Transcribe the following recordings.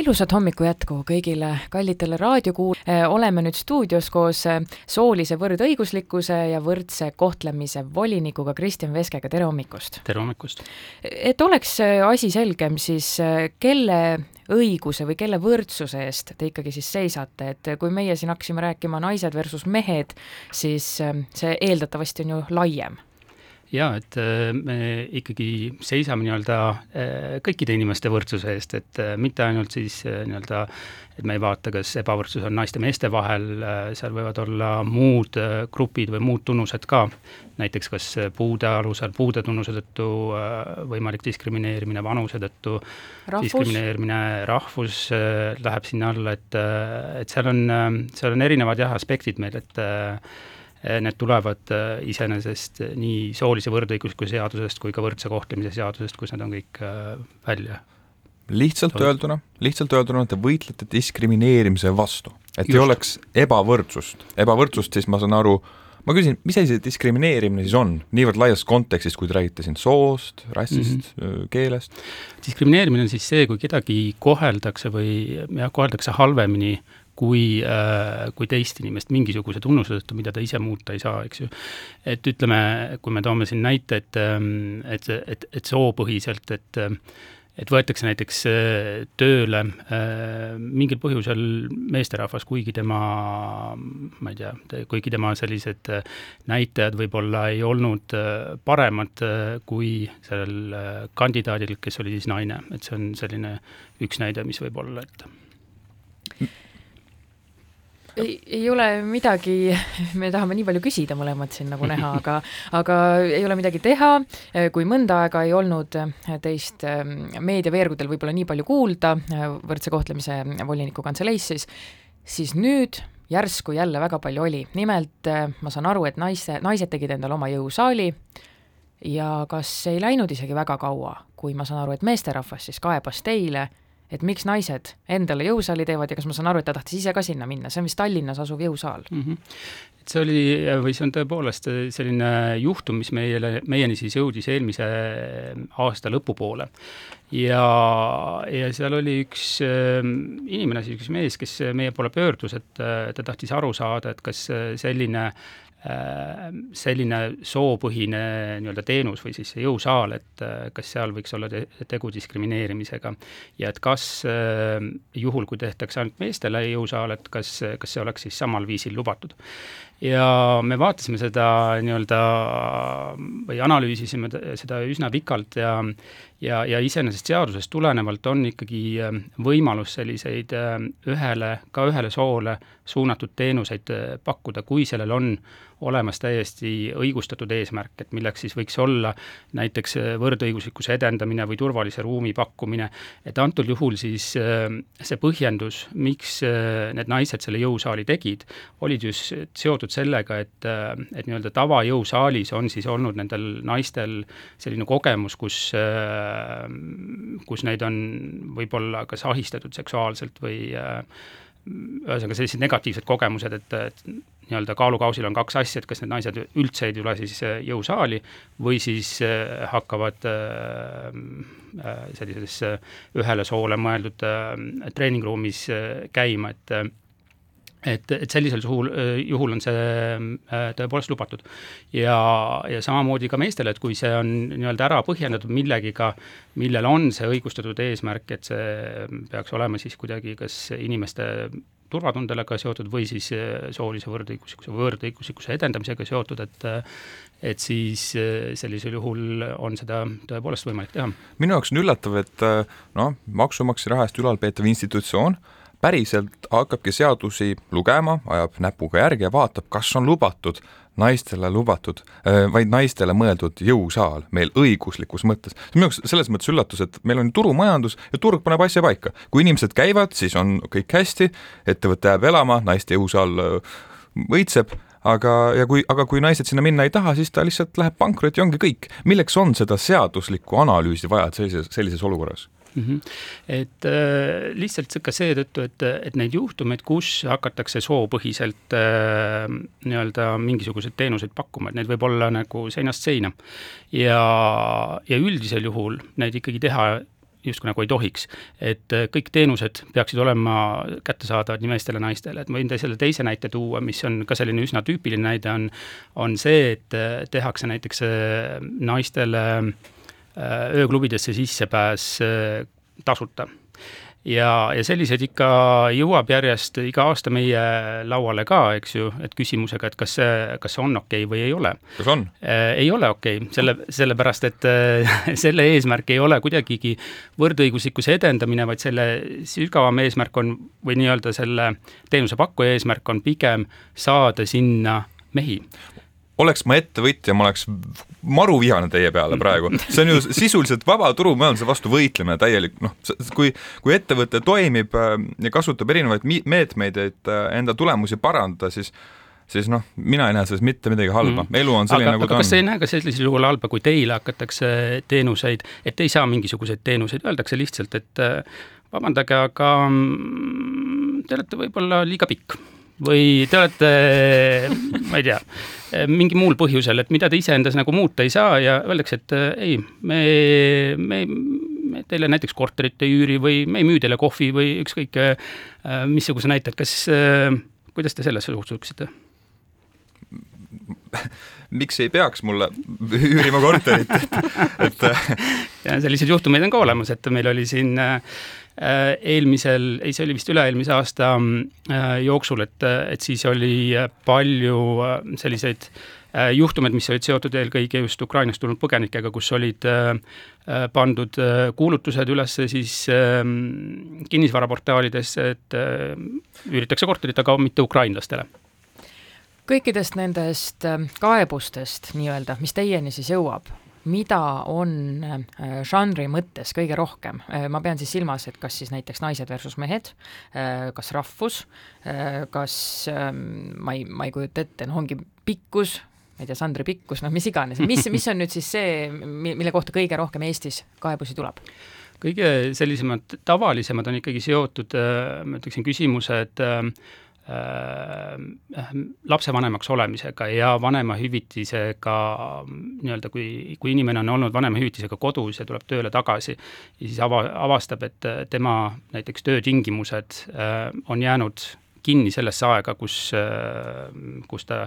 ilusat hommiku jätku kõigile kallitele raadiokuul-, äh, oleme nüüd stuudios koos äh, soolise võrdõiguslikkuse ja võrdse kohtlemise volinikuga Kristjan Veskega, tere hommikust! tere hommikust! et oleks äh, asi selgem, siis kelle õiguse või kelle võrdsuse eest te ikkagi siis seisate, et kui meie siin hakkasime rääkima naised versus mehed, siis see eeldatavasti on ju laiem jaa, et äh, me ikkagi seisame nii-öelda äh, kõikide inimeste võrdsuse eest, et äh, mitte ainult siis nii-öelda, et me ei vaata, kas ebavõrdsus on naiste-meeste vahel, seal võivad olla muud grupid või muud tunnused ka, näiteks kas puude alusel, puude tunnuse tõttu võimalik diskrimineerimine, vanuse tõttu rahvus. diskrimineerimine, rahvus läheb sinna alla, et, et seal on, seal on erinevad jah, aspektid meil, et need tulevad eh, iseenesest nii soolise võrdõiguslikkuse seadusest kui ka võrdse kohtlemise seadusest, kus need on kõik eh, välja lihtsalt toodud. öelduna, lihtsalt öelduna te võitlete diskrimineerimise vastu, et Just. ei oleks ebavõrdsust. ebavõrdsust siis ma saan aru, ma küsin, mis asi see diskrimineerimine siis on, niivõrd laias kontekstis, kui te räägite siin soost, rassist mm, -hmm. keelest? diskrimineerimine on siis see, kui kedagi koheldakse või jah, koheldakse halvemini äh, kui teist inimest mingisuguse tunnuse tõttu, mida ta ise muuta ei saa, eks ju. et ütleme, kui me toome siin näite, et, ähm, et, et, et soopõhiselt, et et võetakse näiteks äh, tööle äh, mingil põhjusel meesterahvas, kuigi tema, ma ei tea, kuigi tema sellised näitajad võib-olla ei olnud paremad kui sellel kandidaadil, kes oli siis naine, et see on selline üks näide, mis võib olla, et ei, ei ole midagi, me tahame nii palju küsida mõlemad siin nagu näha, aga aga ei ole midagi teha, kui mõnda aega ei olnud teist ähm, meediaveergudel võib-olla nii palju kuulda äh, võrdse kohtlemise voliniku kantseleis, siis siis nüüd järsku jälle väga palju oli, nimelt äh, ma saan aru, et naiste, naised tegid endale oma jõusaali ja kas ei läinud isegi väga kaua, kui ma saan aru, et meesterahvas siis kaebas teile et miks naised endale jõusaali teevad ja kas ma saan aru, et ta tahtis ise ka sinna minna, see on vist Tallinnas asuv jõusaal mm. -hmm. et see oli, või see on tõepoolest selline juhtum, mis meile, meieni siis jõudis eelmise aasta lõpupoole. ja, ja seal oli üks äh, inimene, siis üks mees, kes meie poole pöördus, et äh, ta tahtis aru saada, et kas selline Äh, selline soopõhine nii-öelda teenus või siis see jõusaal, et äh, kas seal võiks olla te tegu diskrimineerimisega ja et kas äh, juhul, kui tehtakse ainult meestele jõusaal, et kas, kas see oleks siis samal viisil lubatud. ja me vaatasime seda nii-öelda või analüüsisime seda üsna pikalt ja ja, ja iseenesest seadusest tulenevalt on ikkagi võimalus selliseid ühele, ka ühele soole suunatud teenuseid pakkuda, kui sellel on olemas täiesti õigustatud eesmärk, et milleks siis võiks olla näiteks äh, võrdõiguslikkuse edendamine või turvalise ruumi pakkumine, et antud juhul siis äh, see põhjendus, miks äh, need naised selle jõusaali tegid, olid just seotud sellega, et, et nii-öelda tavajõusaalis on siis olnud nendel naistel selline kogemus, kus, kus neid on võib-olla kas ahistatud seksuaalselt või ühesõnaga sellised negatiivsed kogemused, et, et nii-öelda kaalukausil on kaks asja, et kas need naised üldse ei tule siis äh, jõusaali või siis äh, hakkavad äh, sellises ühele soole mõeldud treeningruumis käima, et et, et sellisel juhul, juhul on see tõepoolest lubatud. ja, ja samamoodi ka meestele, et kui see on nii-öelda ära põhjendatud millegiga, millel on see õigustatud eesmärk, et see peaks olema siis kuidagi kas inimeste turvatundele ka seotud või siis äh, soolise võrdõiguslikkuse, võrdõiguslikkuse edendamisega seotud, et et siis äh, sellisel juhul on seda tõepoolest võimalik teha. minu jaoks on üllatav, et äh, noh, maksumaksja raha eest ülalpeetav institutsioon päriselt hakkabki seadusi lugema, ajab näpuga järge ja vaatab, kas on lubatud naistele lubatud, vaid naistele mõeldud jõusaal meil õiguslikus mõttes. minu jaoks selles mõttes üllatus, et meil on turumajandus ja turg paneb asja paika. kui inimesed käivad, siis on kõik hästi, ettevõte jääb elama, naiste jõusaal võitseb, aga, ja kui, aga kui naised sinna minna ei taha, siis ta lihtsalt läheb pankrotti ongi kõik. milleks on seda seaduslikku analüüsi vaja sellises, sellises olukorras? Mm. -hmm. et äh, lihtsalt ka seetõttu, et, et neid juhtumeid, kus hakatakse soopõhiselt äh, nii-öelda mingisuguseid teenuseid pakkuma, et neid võib olla nagu seinast seina. ja, ja üldisel juhul neid ikkagi teha justkui nagu ei tohiks. et kõik teenused peaksid olema kättesaadavad nii meestele, naistele, et ma võin teile selle teise näite tuua, mis on ka selline üsna tüüpiline näide, on on see, et tehakse näiteks naistele ööklubidesse sissepääs tasuta ja, ja selliseid ikka jõuab järjest iga aasta meie lauale ka, eks ju, et küsimusega, et kas see, kas see on okei okay või ei ole. kas on äh,? ei ole okei okay., selle, sellepärast et äh, selle eesmärk ei ole kuidagigi võrdõiguslikkuse edendamine, vaid selle sügavam eesmärk on, või nii-öelda selle teenusepakkuja eesmärk on pigem saada sinna mehi oleks ma ettevõtja, ma oleks maru vihane teie peale praegu. see on ju sisuliselt vaba turumajanduse vastu võitlemine täielik, noh, kui, kui ettevõte toimib äh, ja kasutab erinevaid meetmeid, et äh, enda tulemusi parandada, siis siis noh, mina ei näe selles mitte midagi halba mm., elu on selline, nagu ta on. kas te ei näe ka sellisel juhul halba, kui teile hakatakse teenuseid, et ei saa mingisuguseid teenuseid, öeldakse lihtsalt, et äh, vabandage, aga mm, te olete võib-olla liiga pikk või te olete, ma ei tea, mingi muul põhjusel, et mida te iseendas nagu muuta ei saa ja öeldakse, et äh, ei, me, me, me teile näiteks korterit ei üüri või me ei müü teile kohvi või ükskõik äh, missuguse näite, et kas, äh, kuidas te sellesse suhtuksite? miks ei peaks mulle üürima korterit, et, et ja selliseid juhtumeid on ka olemas, et meil oli siin eelmisel, ei, see oli vist üle-eelmise aasta äh, jooksul, et, et siis oli palju äh, selliseid juhtumeid, mis olid seotud eelkõige just Ukrainast tulnud põgenikega, kus olid pandud kuulutused üles siis kinnisvaraportaalidesse, et üüritakse korterit, aga mitte ukrainlastele. Kõikidest nendest kaebustest nii-öelda, mis teieni siis jõuab, mida on äh, žanri mõttes kõige rohkem, äh, ma pean siis silmas, et kas siis näiteks naised versus mehed, äh, kas rahvus, kas ähm, ma ei, ma ei kujuta ette, noh, ongi pikkus, ma ei tea, Sandri pikkus, noh, mis iganes, mis, mis on nüüd siis see, mille kohta kõige rohkem Eestis kaebusi tuleb? kõige sellisemad tavalisemad on ikkagi seotud, ma ütleksin, küsimused Äh, lapsevanemaks olemisega ja vanemahüvitisega nii-öelda, kui, kui inimene on olnud vanemahüvitisega kodus ja tuleb tööle tagasi ja siis ava, avastab, et tema näiteks töötingimused äh, on jäänud kinni sellesse aega, kus, äh, kus ta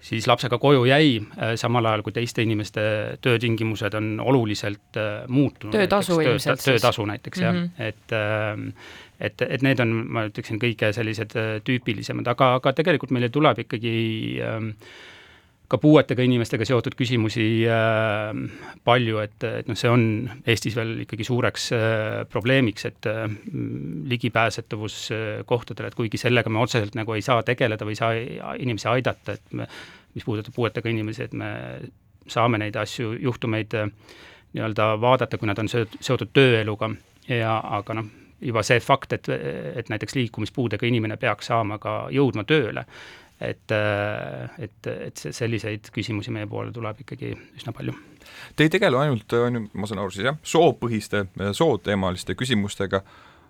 siis lapsega koju jäi, samal ajal kui teiste inimeste töötingimused on oluliselt muutunud. töötasu ilmselt siis? töötasu näiteks mm -hmm. jah, mhm. et et, et need on, ma ütleksin, kõige sellised äh, tüüpilisemad, aga, aga tegelikult meile tuleb ikkagi äh, ka puuetega inimestega seotud küsimusi äh, palju, et, et noh, see on Eestis veel ikkagi suureks äh, probleemiks, et äh, ligipääsetavus äh, kohtadele, et kuigi sellega me otseselt nagu ei saa tegeleda või ei saa inimesi aidata, et me, mis puudutab puuetega inimesi, et me saame neid asju, juhtumeid äh, nii-öelda vaadata, kui nad on seotud tööeluga. Ja aga noh, juba see fakt, et, et näiteks liikumispuudega inimene peaks saama ka jõudma tööle, et, et, et selliseid küsimusi meie poole tuleb ikkagi üsna palju. Te ei tegele ainult, on ju, ma saan aru siis jah, soopõhiste, sooteemaliste küsimustega,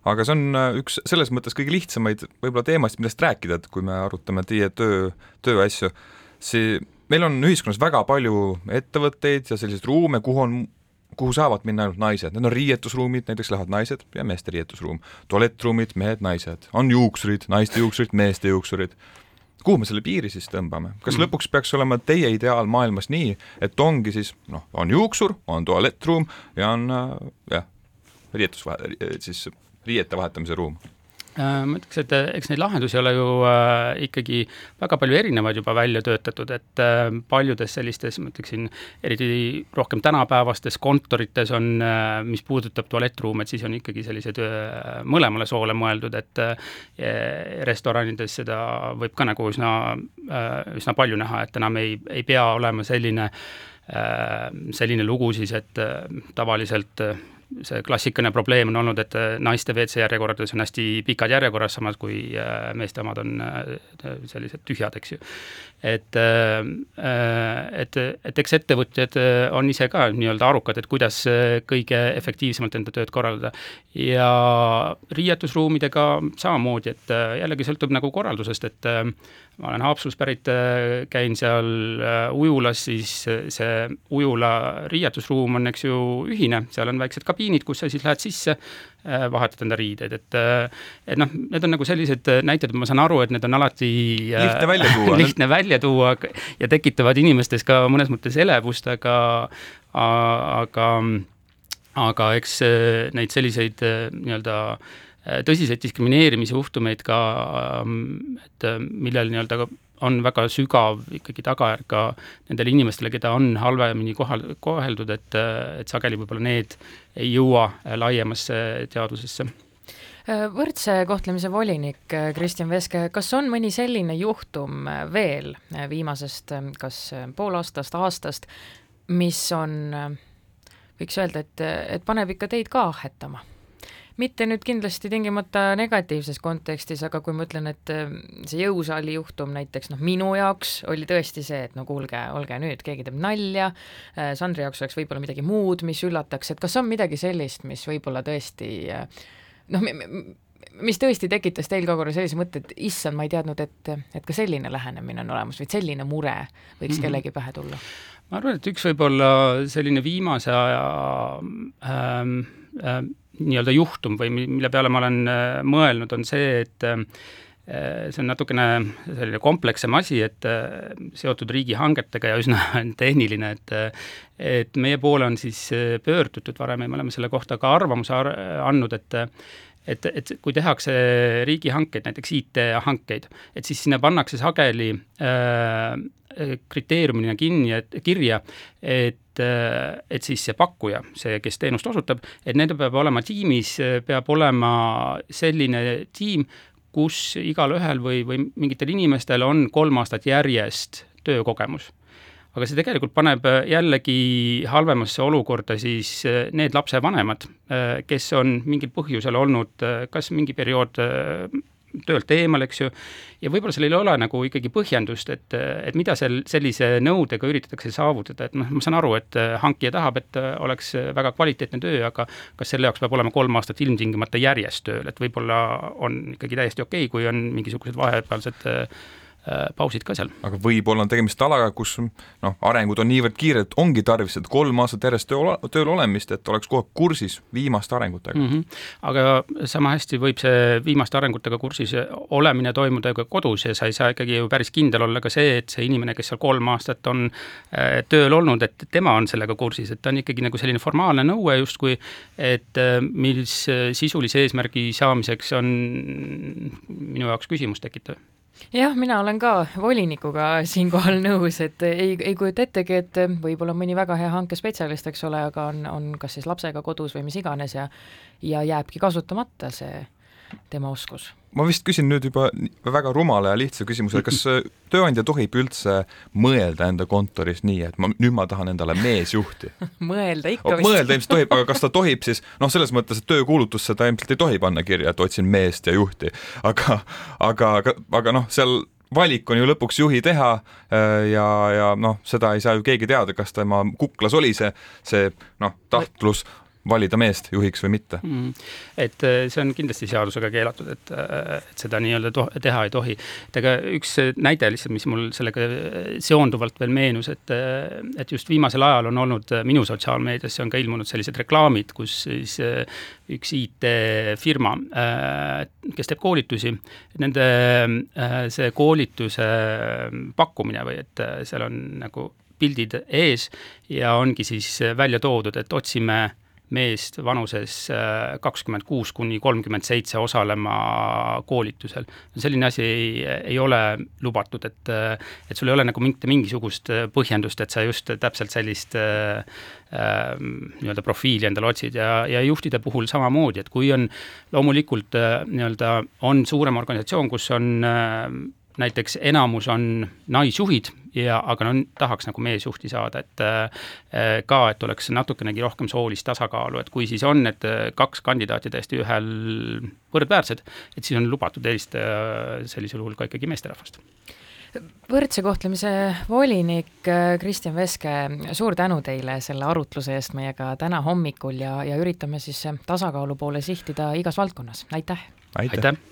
aga see on üks selles mõttes kõige lihtsamaid võib-olla teemasid, millest rääkida, et kui me arutame teie töö, tööasju, see meil on ühiskonnas väga palju ettevõtteid ja selliseid ruume, kuhu on kuhu saavad minna ainult naised, need on riietusruumid, näiteks lähevad naised ja meeste riietusruum, tualettruumid, mehed, naised, on juuksurid, naiste juuksurid, meeste juuksurid. Kuhu me selle piiri siis tõmbame, kas mm. lõpuks peaks olema teie ideaalmaailmas nii, et ongi siis noh, on juuksur, on tualettruum ja on äh, jah, riietus, siis riiete vahetamise ruum ma ütleks, et äh, eks neid lahendusi ole ju äh, ikkagi väga palju erinevaid juba välja töötatud, et äh, paljudes sellistes, ma ütleksin, eriti rohkem tänapäevastes kontorites on äh,, mis puudutab tualettruume, et siis on ikkagi sellised äh, mõlemale soole mõeldud, et restoranides seda võib ka nagu üsna, üsna palju näha, et enam ei, ei pea olema selline selline lugu siis, et tavaliselt see klassikaline probleem on olnud, et äh, naiste WC järjekordades on hästi pikad järjekorrad, samas kui äh, meeste omad on äh, sellised tühjad, eks ju. et, et, et eks ettevõtjad on ise ka nii-öelda arukad, et kuidas kõige efektiivsemalt enda tööd korraldada. ja riietusruumidega samamoodi, et jällegi sõltub nagu korraldusest, et ma olen Haapsalust pärit, käin seal ujulas, siis see ujula riietusruum on, eks ju, ühine, seal on väiksed kabinetid, kabiinid, kus sa siis lähed sisse, vahetad enda riideid, et et noh, need on nagu sellised näited, ma saan aru, et need on alati lihtne välja tuua. lihtne välja tuua ja tekitavad inimestes ka mõnes mõttes elevust, aga aga aga eks neid selliseid nii-öelda tõsiseid diskrimineerimisjuhtumeid ka, et millel nii-öelda on väga sügav ikkagi tagajärg ka nendele inimestele, keda on halvemini kohal, koheldud, et, et sageli võib-olla need ei jõua laiemasse teadusesse võrdse kohtlemise volinik Kristjan Veske, kas on mõni selline juhtum veel viimasest kas poolaastast, aastast, mis on, võiks öelda, et, et paneb ikka teid ka ahhetama? Mitte nüüd kindlasti tingimata negatiivses kontekstis, aga kui ma ütlen, et äh, see jõusaali juhtum näiteks noh, minu jaoks oli tõesti see, et no kuulge, olge nüüd, keegi teeb nalja, äh, Sandri jaoks oleks võib-olla midagi muud, mis üllataks, et kas on midagi sellist, mis võib-olla tõesti äh, noh, mis tõesti tekitas teil ka korra sellise mõtte, et issand, ma ei teadnud, et, et ka selline lähenemine on olemas või selline mure võiks -hmm. kellegi pähe tulla? ma arvan, et üks võib-olla selline viimase aja ähm, ähm, nii-öelda juhtum või mille peale ma olen äh, mõelnud, on see, et äh, see on natukene selline komplekssem asi, et äh, seotud riigihangetega ja üsna tehniline, et et meie poole on siis pöördutud varem ja me oleme selle kohta ka arvamuse andnud, et et, et kui tehakse riigihankeid, näiteks IT-hankeid, et siis sinna pannakse sageli äh, kriteeriumina kinni, et kirja, et et siis see pakkuja, see, kes teenust osutab, et nendel peab olema tiimis, peab olema selline tiim, kus igalühel või, või mingitel inimestel on kolm aastat järjest töökogemus aga see tegelikult paneb jällegi halvemasse olukorda siis need lapsevanemad, kes on mingil põhjusel olnud kas mingi periood töölt eemal, eks ju, ja võib-olla sellel ei ole nagu ikkagi põhjendust, et, et mida seal sellise nõudega üritatakse saavutada, et noh, ma saan aru, et hankija tahab, et oleks väga kvaliteetne töö, aga kas selle jaoks peab olema kolm aastat ilmtingimata järjest tööl, et võib-olla on ikkagi täiesti okei okay,, kui on mingisugused vahepealsed Äh, pausid ka seal. aga võib-olla on tegemist alaga, kus noh, arengud on niivõrd kiired, ongi tarvis seda kolm aastat järjest töö, tööl olemist, et oleks kogu aeg kursis viimaste arengutega mm. -hmm. aga sama hästi võib see viimaste arengutega kursis olemine toimuda ka kodus ja sa ei saa ikkagi ju päris kindel olla ka see, et see inimene, kes seal kolm aastat on äh, tööl olnud, et tema on sellega kursis, et ta on ikkagi nagu selline formaalne nõue justkui, et äh, mis sisulise eesmärgi saamiseks on minu jaoks küsimust tekitav jah, mina olen ka volinikuga siinkohal nõus, et ei, ei kujuta ettegi, et võib-olla mõni väga hea hankespetsialist, eks ole, aga on, on kas siis lapsega kodus või mis iganes ja ja jääbki kasutamata see tema oskus. Ma vist küsin nüüd juba väga rumala ja lihtsa küsimuse, kas tööandja tohib üldse mõelda enda kontoris nii, et ma nüüd ma tahan endale meesjuhti? Mõelda ikka vist. mõelda ilmselt tohib, aga kas ta tohib siis noh, selles mõttes, et töökuulutusse ta ilmselt ei tohi panna kirja, et otsin meest ja juhti, aga, aga, aga, aga noh, seal valik on ju lõpuks juhi teha äh, ja, ja noh, seda ei saa ju keegi teada, kas tema kuklas oli see, see noh, tahtlus valida meest juhiks või mitte mm,. et äh, see on kindlasti seadusega keelatud, et, äh, et seda nii-öelda teha ei tohi. et aga üks näide lihtsalt, mis mul sellega seonduvalt veel meenus, et, et just viimasel ajal on olnud minu sotsiaalmeediasse on ka ilmunud sellised reklaamid, kus siis äh, üks IT-firma, kes teeb koolitusi, nende see koolituse pakkumine või et seal on nagu pildid ees ja ongi siis välja toodud, et otsime meest vanuses äh, kakskümmend kuus kuni kolmkümmend seitse osalema koolitusel. selline asi ei, ei ole lubatud, et, äh, et sul ei ole nagu mitte mingisugust äh, põhjendust, et sa just täpselt sellist äh, nii-öelda profiili endale otsid ja, ja juhtide puhul samamoodi, et kui on loomulikult nii-öelda, on suurem organisatsioon, kus on äh, näiteks enamus on naisjuhid ja, aga no tahaks nagu meesjuhti saada, et äh, ka, et oleks natukenegi rohkem soolist tasakaalu, et kui siis on, et äh, kaks kandidaati täiesti ühel võrdväärsed, et siis on lubatud eelistada äh, sellisel juhul ka ikkagi meesterahvast võrdse kohtlemise volinik Kristjan Veske, suur tänu teile selle arutluse eest meiega täna hommikul ja, ja üritame siis tasakaalu poole sihtida igas valdkonnas, aitäh! aitäh, aitäh.!